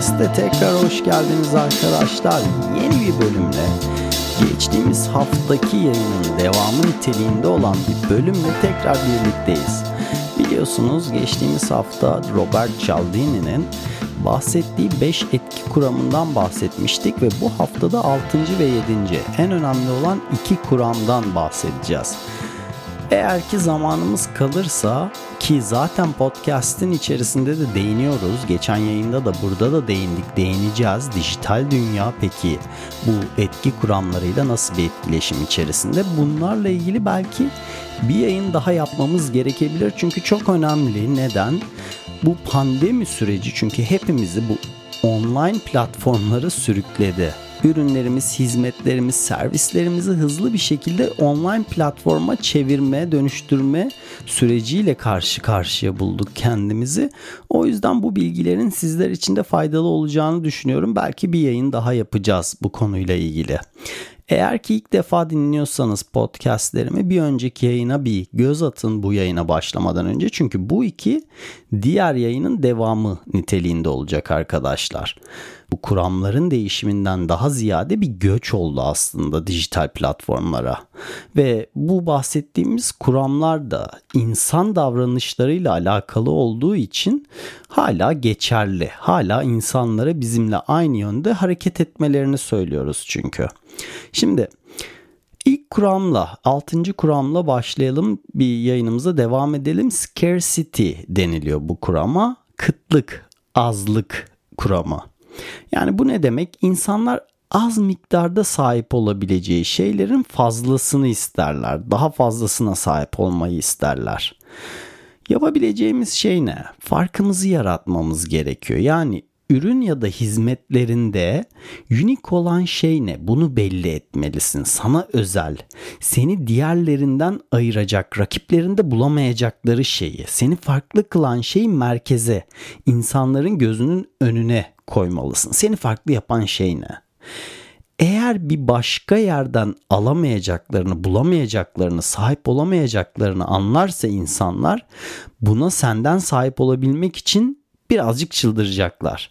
Podcast'te tekrar hoş geldiniz arkadaşlar. Yeni bir bölümle geçtiğimiz haftaki yayının devamı niteliğinde olan bir bölümle tekrar birlikteyiz. Biliyorsunuz geçtiğimiz hafta Robert Cialdini'nin bahsettiği 5 etki kuramından bahsetmiştik ve bu haftada 6. ve 7. en önemli olan iki kuramdan bahsedeceğiz. Eğer ki zamanımız kalırsa ki zaten podcast'in içerisinde de değiniyoruz. Geçen yayında da burada da değindik, değineceğiz. Dijital dünya peki bu etki kuramlarıyla nasıl bir etkileşim içerisinde? Bunlarla ilgili belki bir yayın daha yapmamız gerekebilir. Çünkü çok önemli. Neden? Bu pandemi süreci çünkü hepimizi bu online platformları sürükledi ürünlerimiz, hizmetlerimiz, servislerimizi hızlı bir şekilde online platforma çevirme, dönüştürme süreciyle karşı karşıya bulduk kendimizi. O yüzden bu bilgilerin sizler için de faydalı olacağını düşünüyorum. Belki bir yayın daha yapacağız bu konuyla ilgili. Eğer ki ilk defa dinliyorsanız podcastlerimi bir önceki yayına bir göz atın bu yayına başlamadan önce. Çünkü bu iki diğer yayının devamı niteliğinde olacak arkadaşlar. Bu kuramların değişiminden daha ziyade bir göç oldu aslında dijital platformlara. Ve bu bahsettiğimiz kuramlar da insan davranışlarıyla alakalı olduğu için hala geçerli. Hala insanlara bizimle aynı yönde hareket etmelerini söylüyoruz çünkü. Şimdi ilk kuramla, altıncı kuramla başlayalım. Bir yayınımıza devam edelim. Scarcity deniliyor bu kurama. Kıtlık, azlık kuramı. Yani bu ne demek? İnsanlar az miktarda sahip olabileceği şeylerin fazlasını isterler. Daha fazlasına sahip olmayı isterler. Yapabileceğimiz şey ne? Farkımızı yaratmamız gerekiyor. Yani ürün ya da hizmetlerinde unik olan şey ne? Bunu belli etmelisin. Sana özel, seni diğerlerinden ayıracak, rakiplerinde bulamayacakları şeyi, seni farklı kılan şeyi merkeze, insanların gözünün önüne koymalısın. Seni farklı yapan şey ne? Eğer bir başka yerden alamayacaklarını, bulamayacaklarını, sahip olamayacaklarını anlarsa insanlar buna senden sahip olabilmek için birazcık çıldıracaklar.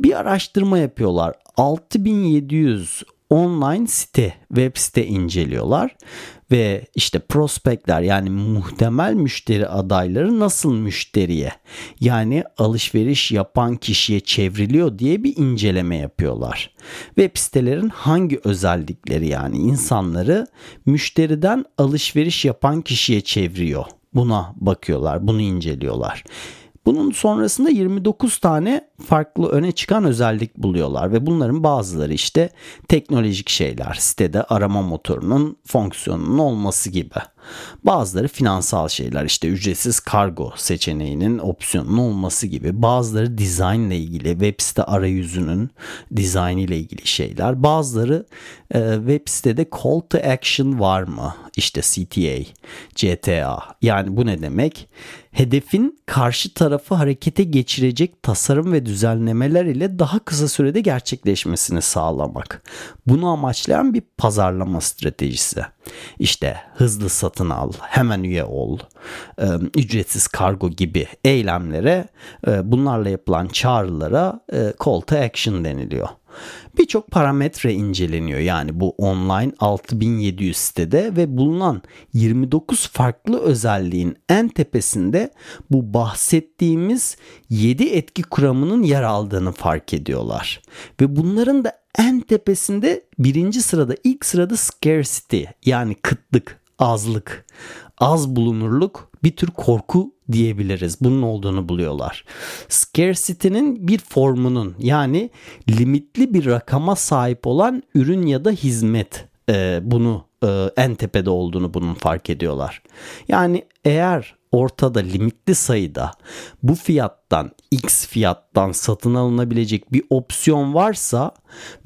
Bir araştırma yapıyorlar. 6700 online site, web site inceliyorlar ve işte prospektler yani muhtemel müşteri adayları nasıl müşteriye yani alışveriş yapan kişiye çevriliyor diye bir inceleme yapıyorlar. Web sitelerin hangi özellikleri yani insanları müşteriden alışveriş yapan kişiye çeviriyor. Buna bakıyorlar, bunu inceliyorlar. Bunun sonrasında 29 tane farklı öne çıkan özellik buluyorlar ve bunların bazıları işte teknolojik şeyler, sitede arama motorunun fonksiyonunun olması gibi. Bazıları finansal şeyler işte ücretsiz kargo seçeneğinin opsiyonun olması gibi. Bazıları dizayn ile ilgili web site arayüzünün dizayn ile ilgili şeyler. Bazıları e, web sitede call to action var mı? İşte CTA, CTA. Yani bu ne demek? Hedefin karşı tarafı harekete geçirecek tasarım ve düzenlemeler ile daha kısa sürede gerçekleşmesini sağlamak. Bunu amaçlayan bir pazarlama stratejisi. İşte hızlı satın al, hemen üye ol, ücretsiz kargo gibi eylemlere bunlarla yapılan çağrılara call to action deniliyor. Birçok parametre inceleniyor yani bu online 6700 sitede ve bulunan 29 farklı özelliğin en tepesinde bu bahsettiğimiz 7 etki kuramının yer aldığını fark ediyorlar. Ve bunların da en tepesinde birinci sırada ilk sırada scarcity yani kıtlık, azlık, az bulunurluk bir tür korku diyebiliriz. Bunun olduğunu buluyorlar. Scarcity'nin bir formunun yani limitli bir rakama sahip olan ürün ya da hizmet e, bunu e, en tepede olduğunu bunun fark ediyorlar. Yani eğer ortada limitli sayıda bu fiyattan X fiyattan satın alınabilecek bir opsiyon varsa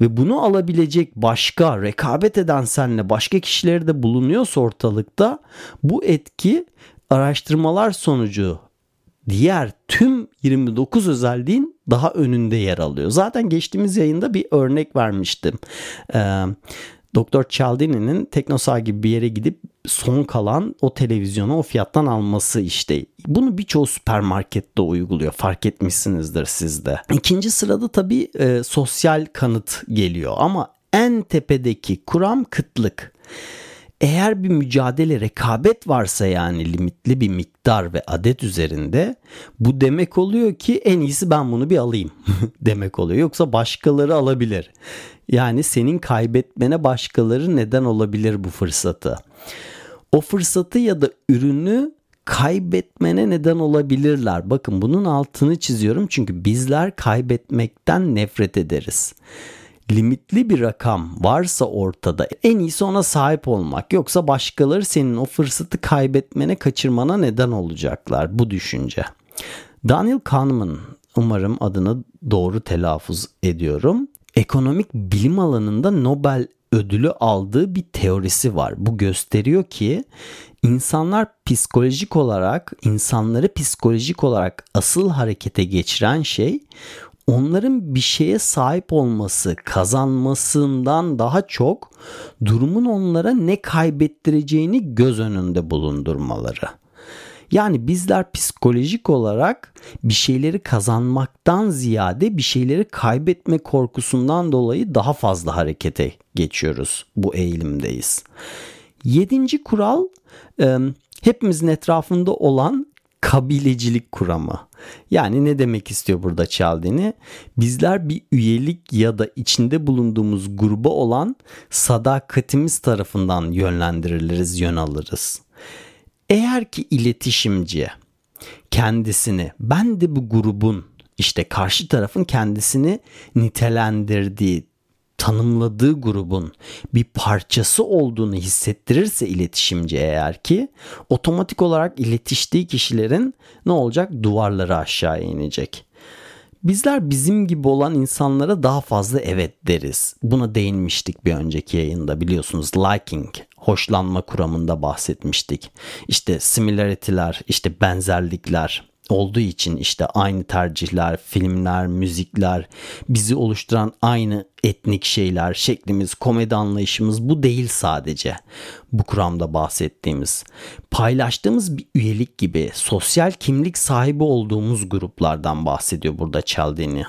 ve bunu alabilecek başka rekabet eden senle başka kişileri de bulunuyorsa ortalıkta bu etki araştırmalar sonucu diğer tüm 29 özelliğin daha önünde yer alıyor. Zaten geçtiğimiz yayında bir örnek vermiştim. Ee, Doktor Cialdini'nin Teknosa gibi bir yere gidip son kalan o televizyonu o fiyattan alması işte. Bunu birçoğu süpermarkette uyguluyor. Fark etmişsinizdir siz de. İkinci sırada tabii e, sosyal kanıt geliyor ama en tepedeki kuram kıtlık. Eğer bir mücadele rekabet varsa yani limitli bir miktar ve adet üzerinde bu demek oluyor ki en iyisi ben bunu bir alayım demek oluyor. Yoksa başkaları alabilir. Yani senin kaybetmene başkaları neden olabilir bu fırsatı. O fırsatı ya da ürünü kaybetmene neden olabilirler. Bakın bunun altını çiziyorum çünkü bizler kaybetmekten nefret ederiz limitli bir rakam varsa ortada en iyisi ona sahip olmak. Yoksa başkaları senin o fırsatı kaybetmene kaçırmana neden olacaklar bu düşünce. Daniel Kahneman umarım adını doğru telaffuz ediyorum. Ekonomik bilim alanında Nobel ödülü aldığı bir teorisi var. Bu gösteriyor ki insanlar psikolojik olarak, insanları psikolojik olarak asıl harekete geçiren şey onların bir şeye sahip olması, kazanmasından daha çok durumun onlara ne kaybettireceğini göz önünde bulundurmaları. Yani bizler psikolojik olarak bir şeyleri kazanmaktan ziyade bir şeyleri kaybetme korkusundan dolayı daha fazla harekete geçiyoruz. Bu eğilimdeyiz. Yedinci kural hepimizin etrafında olan kabilecilik kuramı. Yani ne demek istiyor burada Cialdini? Bizler bir üyelik ya da içinde bulunduğumuz gruba olan sadakatimiz tarafından yönlendiriliriz, yön alırız. Eğer ki iletişimci kendisini ben de bu grubun işte karşı tarafın kendisini nitelendirdiği, tanımladığı grubun bir parçası olduğunu hissettirirse iletişimci eğer ki otomatik olarak iletiştiği kişilerin ne olacak? Duvarları aşağı inecek. Bizler bizim gibi olan insanlara daha fazla evet deriz. Buna değinmiştik bir önceki yayında biliyorsunuz. Liking, hoşlanma kuramında bahsetmiştik. İşte similarity'ler, işte benzerlikler, olduğu için işte aynı tercihler, filmler, müzikler, bizi oluşturan aynı etnik şeyler, şeklimiz, komedi anlayışımız bu değil sadece. Bu kuramda bahsettiğimiz. Paylaştığımız bir üyelik gibi sosyal kimlik sahibi olduğumuz gruplardan bahsediyor burada Cialdini.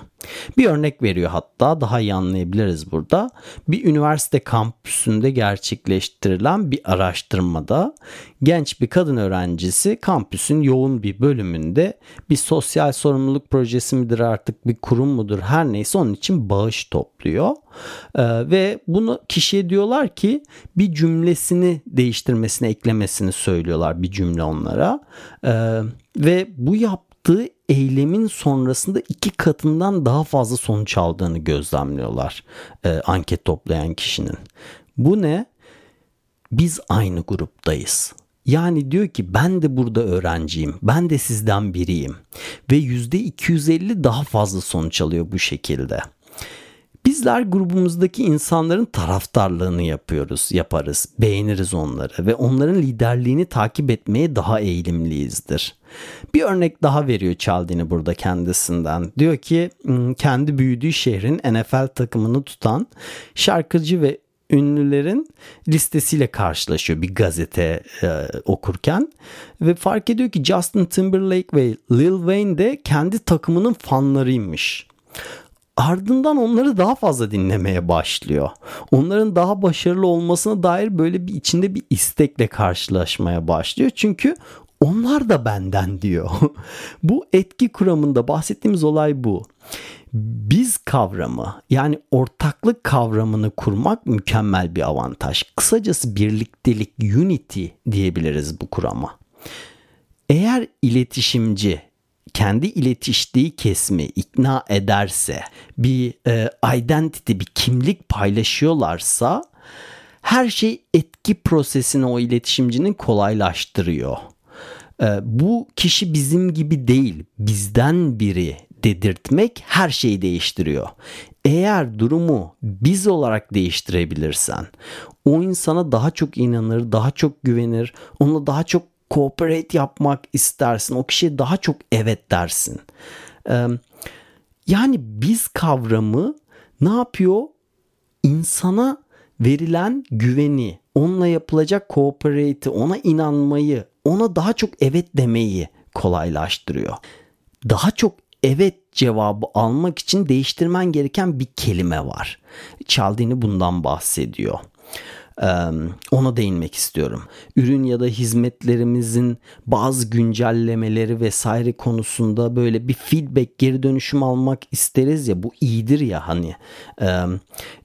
Bir örnek veriyor hatta daha iyi anlayabiliriz burada. Bir üniversite kampüsünde gerçekleştirilen bir araştırmada genç bir kadın öğrencisi kampüsün yoğun bir bölümünde bir sosyal sorumluluk projesi midir artık bir kurum mudur her neyse onun için bağış topluyor. Ee, ve bunu kişiye diyorlar ki bir cümlesini değiştirmesini eklemesini söylüyorlar bir cümle onlara. Ee, ve bu yaptığı eylemin sonrasında iki katından daha fazla sonuç aldığını gözlemliyorlar e, anket toplayan kişinin. Bu ne? Biz aynı gruptayız. Yani diyor ki ben de burada öğrenciyim. Ben de sizden biriyim. Ve %250 daha fazla sonuç alıyor bu şekilde. Bizler grubumuzdaki insanların taraftarlığını yapıyoruz, yaparız, beğeniriz onları ve onların liderliğini takip etmeye daha eğilimliyizdir. Bir örnek daha veriyor Çaldini burada kendisinden. Diyor ki hmm, kendi büyüdüğü şehrin NFL takımını tutan şarkıcı ve ünlülerin listesiyle karşılaşıyor bir gazete e, okurken ve fark ediyor ki Justin Timberlake ve Lil Wayne de kendi takımının fanlarıymış. Ardından onları daha fazla dinlemeye başlıyor. Onların daha başarılı olmasına dair böyle bir içinde bir istekle karşılaşmaya başlıyor. Çünkü onlar da benden diyor. bu etki kuramında bahsettiğimiz olay bu. Biz kavramı yani ortaklık kavramını kurmak mükemmel bir avantaj. Kısacası birliktelik, unity diyebiliriz bu kurama. Eğer iletişimci kendi iletiştiği kesimi ikna ederse, bir e, identity, bir kimlik paylaşıyorlarsa her şey etki prosesini o iletişimcinin kolaylaştırıyor. Ee, bu kişi bizim gibi değil, bizden biri dedirtmek her şeyi değiştiriyor. Eğer durumu biz olarak değiştirebilirsen, o insana daha çok inanır, daha çok güvenir, onunla daha çok cooperate yapmak istersin. O kişiye daha çok evet dersin. Yani biz kavramı ne yapıyor? İnsana verilen güveni, onunla yapılacak cooperate'i, ona inanmayı, ona daha çok evet demeyi kolaylaştırıyor. Daha çok evet cevabı almak için değiştirmen gereken bir kelime var. Çaldini bundan bahsediyor ona değinmek istiyorum. Ürün ya da hizmetlerimizin bazı güncellemeleri vesaire konusunda böyle bir feedback geri dönüşüm almak isteriz ya bu iyidir ya hani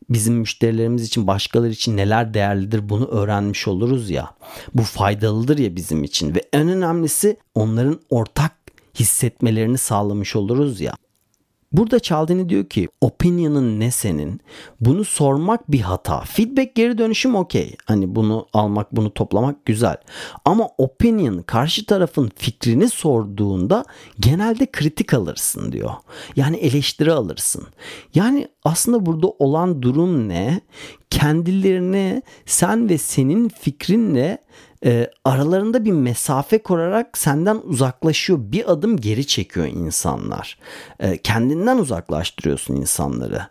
bizim müşterilerimiz için başkaları için neler değerlidir bunu öğrenmiş oluruz ya bu faydalıdır ya bizim için ve en önemlisi onların ortak hissetmelerini sağlamış oluruz ya. Burada Çaldini diyor ki opinion'ın ne senin? Bunu sormak bir hata. Feedback geri dönüşüm okey. Hani bunu almak bunu toplamak güzel. Ama opinion karşı tarafın fikrini sorduğunda genelde kritik alırsın diyor. Yani eleştiri alırsın. Yani aslında burada olan durum ne? Kendilerine sen ve senin fikrinle e, aralarında bir mesafe korarak senden uzaklaşıyor. Bir adım geri çekiyor insanlar. E, kendinden uzaklaştırıyorsun insanları.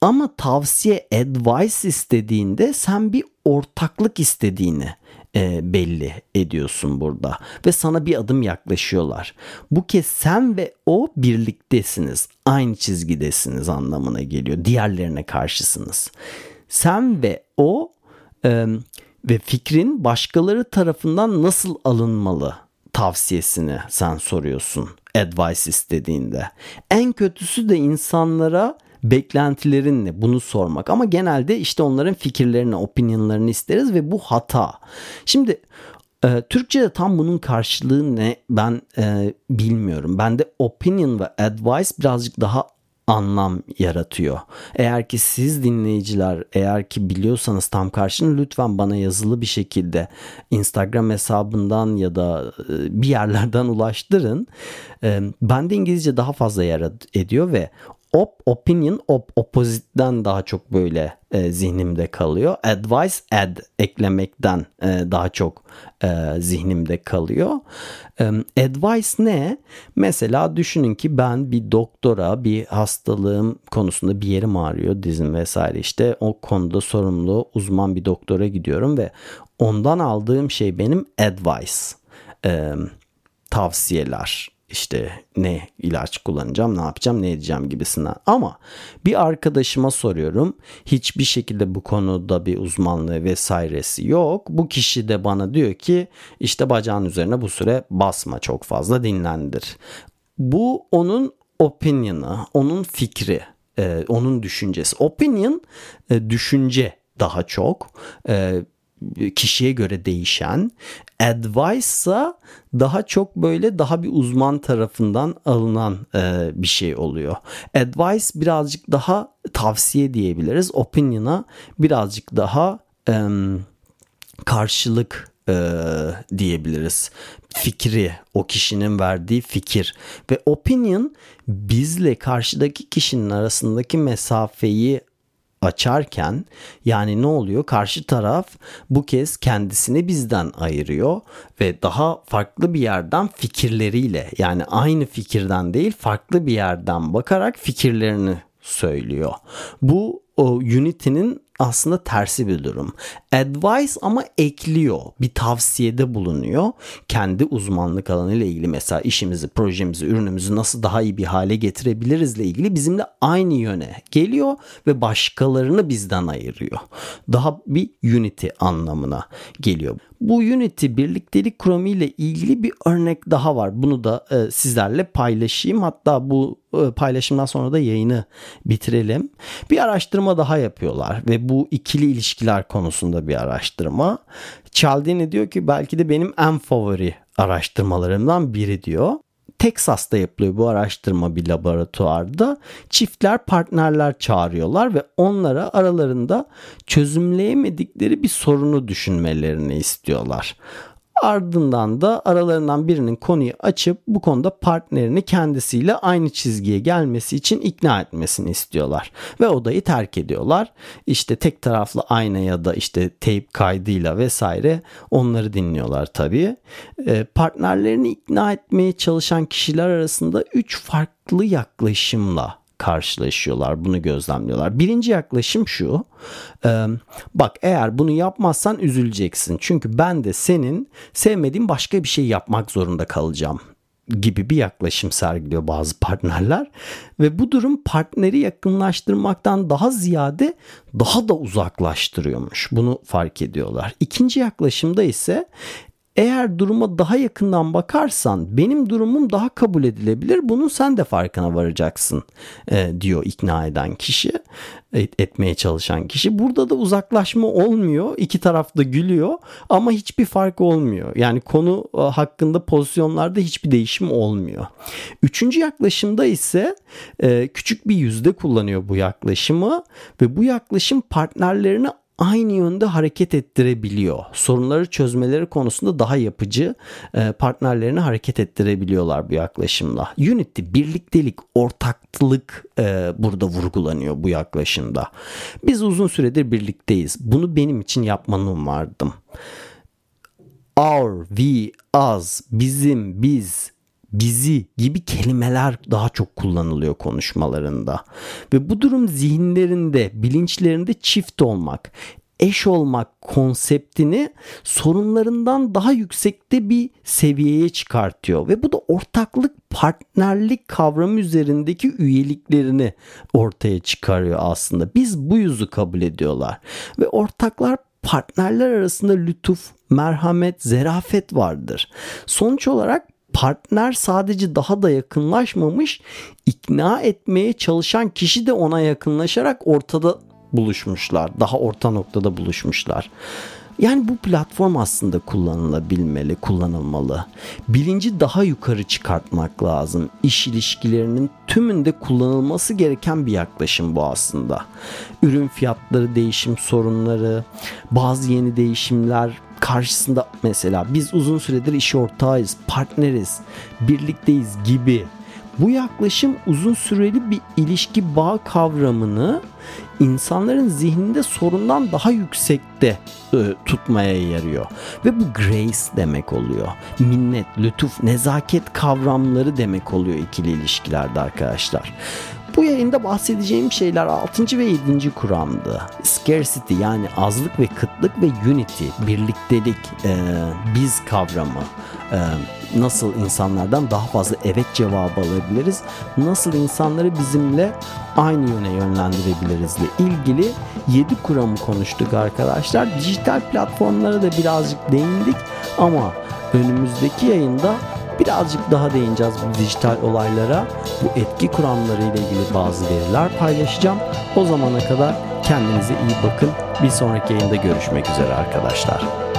Ama tavsiye advice istediğinde sen bir ortaklık istediğini e, belli ediyorsun burada ve sana bir adım yaklaşıyorlar. Bu kez sen ve o birliktesiniz, aynı çizgidesiniz anlamına geliyor. Diğerlerine karşısınız. Sen ve o e, ve fikrin başkaları tarafından nasıl alınmalı tavsiyesini sen soruyorsun advice istediğinde. En kötüsü de insanlara beklentilerin ne bunu sormak ama genelde işte onların fikirlerini, opinionlarını isteriz ve bu hata. Şimdi e, Türkçe'de tam bunun karşılığı ne ben e, bilmiyorum. Bende opinion ve advice birazcık daha anlam yaratıyor. Eğer ki siz dinleyiciler eğer ki biliyorsanız tam karşını lütfen bana yazılı bir şekilde Instagram hesabından ya da e, bir yerlerden ulaştırın. E, ben de İngilizce daha fazla yer ediyor ve op opinion op opposite'den daha çok böyle e, zihnimde kalıyor. Advice add eklemekten e, daha çok e, zihnimde kalıyor. E, advice ne? Mesela düşünün ki ben bir doktora bir hastalığım konusunda bir yerim ağrıyor dizim vesaire işte o konuda sorumlu uzman bir doktora gidiyorum ve ondan aldığım şey benim advice e, tavsiyeler işte ne ilaç kullanacağım, ne yapacağım, ne edeceğim gibisinden. Ama bir arkadaşıma soruyorum. Hiçbir şekilde bu konuda bir uzmanlığı vesairesi yok. Bu kişi de bana diyor ki işte bacağın üzerine bu süre basma çok fazla dinlendir. Bu onun opinion'ı, onun fikri, e, onun düşüncesi. Opinion e, düşünce daha çok. E, kişiye göre değişen. Advice ise daha çok böyle daha bir uzman tarafından alınan e, bir şey oluyor. Advice birazcık daha tavsiye diyebiliriz. Opinion'a birazcık daha e, karşılık e, diyebiliriz. Fikri, o kişinin verdiği fikir ve opinion bizle karşıdaki kişinin arasındaki mesafeyi açarken yani ne oluyor? Karşı taraf bu kez kendisini bizden ayırıyor ve daha farklı bir yerden fikirleriyle yani aynı fikirden değil farklı bir yerden bakarak fikirlerini söylüyor. Bu o Unity'nin aslında tersi bir durum. Advice ama ekliyor. Bir tavsiyede bulunuyor. Kendi uzmanlık alanı ile ilgili mesela işimizi, projemizi, ürünümüzü nasıl daha iyi bir hale getirebiliriz ile ilgili bizimle aynı yöne geliyor ve başkalarını bizden ayırıyor. Daha bir unity anlamına geliyor. Bu Unity birliktelik kuramı ile ilgili bir örnek daha var. Bunu da e, sizlerle paylaşayım. Hatta bu paylaşımdan sonra da yayını bitirelim. Bir araştırma daha yapıyorlar ve bu ikili ilişkiler konusunda bir araştırma. Cialdini diyor ki belki de benim en favori araştırmalarımdan biri diyor. Teksas'ta yapılıyor bu araştırma bir laboratuvarda. Çiftler partnerler çağırıyorlar ve onlara aralarında çözümleyemedikleri bir sorunu düşünmelerini istiyorlar. Ardından da aralarından birinin konuyu açıp bu konuda partnerini kendisiyle aynı çizgiye gelmesi için ikna etmesini istiyorlar. Ve odayı terk ediyorlar. İşte tek taraflı ayna ya da işte teyp kaydıyla vesaire onları dinliyorlar tabii. Ee, partnerlerini ikna etmeye çalışan kişiler arasında 3 farklı yaklaşımla karşılaşıyorlar. Bunu gözlemliyorlar. Birinci yaklaşım şu. Bak eğer bunu yapmazsan üzüleceksin. Çünkü ben de senin sevmediğin başka bir şey yapmak zorunda kalacağım gibi bir yaklaşım sergiliyor bazı partnerler ve bu durum partneri yakınlaştırmaktan daha ziyade daha da uzaklaştırıyormuş. Bunu fark ediyorlar. İkinci yaklaşımda ise eğer duruma daha yakından bakarsan benim durumum daha kabul edilebilir. Bunun sen de farkına varacaksın e, diyor ikna eden kişi, et, etmeye çalışan kişi. Burada da uzaklaşma olmuyor. İki taraf da gülüyor ama hiçbir fark olmuyor. Yani konu e, hakkında pozisyonlarda hiçbir değişim olmuyor. Üçüncü yaklaşımda ise e, küçük bir yüzde kullanıyor bu yaklaşımı ve bu yaklaşım partnerlerini aynı yönde hareket ettirebiliyor. Sorunları çözmeleri konusunda daha yapıcı e, partnerlerini hareket ettirebiliyorlar bu yaklaşımla. Unity, birliktelik, ortaklık e, burada vurgulanıyor bu yaklaşımda. Biz uzun süredir birlikteyiz. Bunu benim için yapmanı umardım. Our, we, us, bizim, biz, bizi gibi kelimeler daha çok kullanılıyor konuşmalarında. Ve bu durum zihinlerinde, bilinçlerinde çift olmak, eş olmak konseptini sorunlarından daha yüksekte bir seviyeye çıkartıyor ve bu da ortaklık partnerlik kavramı üzerindeki üyeliklerini ortaya çıkarıyor aslında. Biz bu yüzü kabul ediyorlar ve ortaklar partnerler arasında lütuf, merhamet, zerafet vardır. Sonuç olarak partner sadece daha da yakınlaşmamış, ikna etmeye çalışan kişi de ona yakınlaşarak ortada buluşmuşlar. Daha orta noktada buluşmuşlar. Yani bu platform aslında kullanılabilmeli, kullanılmalı. Bilinci daha yukarı çıkartmak lazım. İş ilişkilerinin tümünde kullanılması gereken bir yaklaşım bu aslında. Ürün fiyatları, değişim sorunları, bazı yeni değişimler karşısında mesela biz uzun süredir iş ortağıyız, partneriz, birlikteyiz gibi bu yaklaşım uzun süreli bir ilişki bağ kavramını insanların zihninde sorundan daha yüksekte e, tutmaya yarıyor. Ve bu grace demek oluyor. Minnet, lütuf, nezaket kavramları demek oluyor ikili ilişkilerde arkadaşlar. Bu yayında bahsedeceğim şeyler 6. ve 7. kuramdı. Scarcity yani azlık ve kıtlık ve unity, birliktelik, e, biz kavramı, e, nasıl insanlardan daha fazla evet cevabı alabiliriz, nasıl insanları bizimle aynı yöne yönlendirebiliriz ile ilgili 7 kuramı konuştuk arkadaşlar. Dijital platformlara da birazcık değindik ama önümüzdeki yayında birazcık daha değineceğiz bu dijital olaylara. Bu etki kuramları ile ilgili bazı veriler paylaşacağım. O zamana kadar kendinize iyi bakın. Bir sonraki yayında görüşmek üzere arkadaşlar.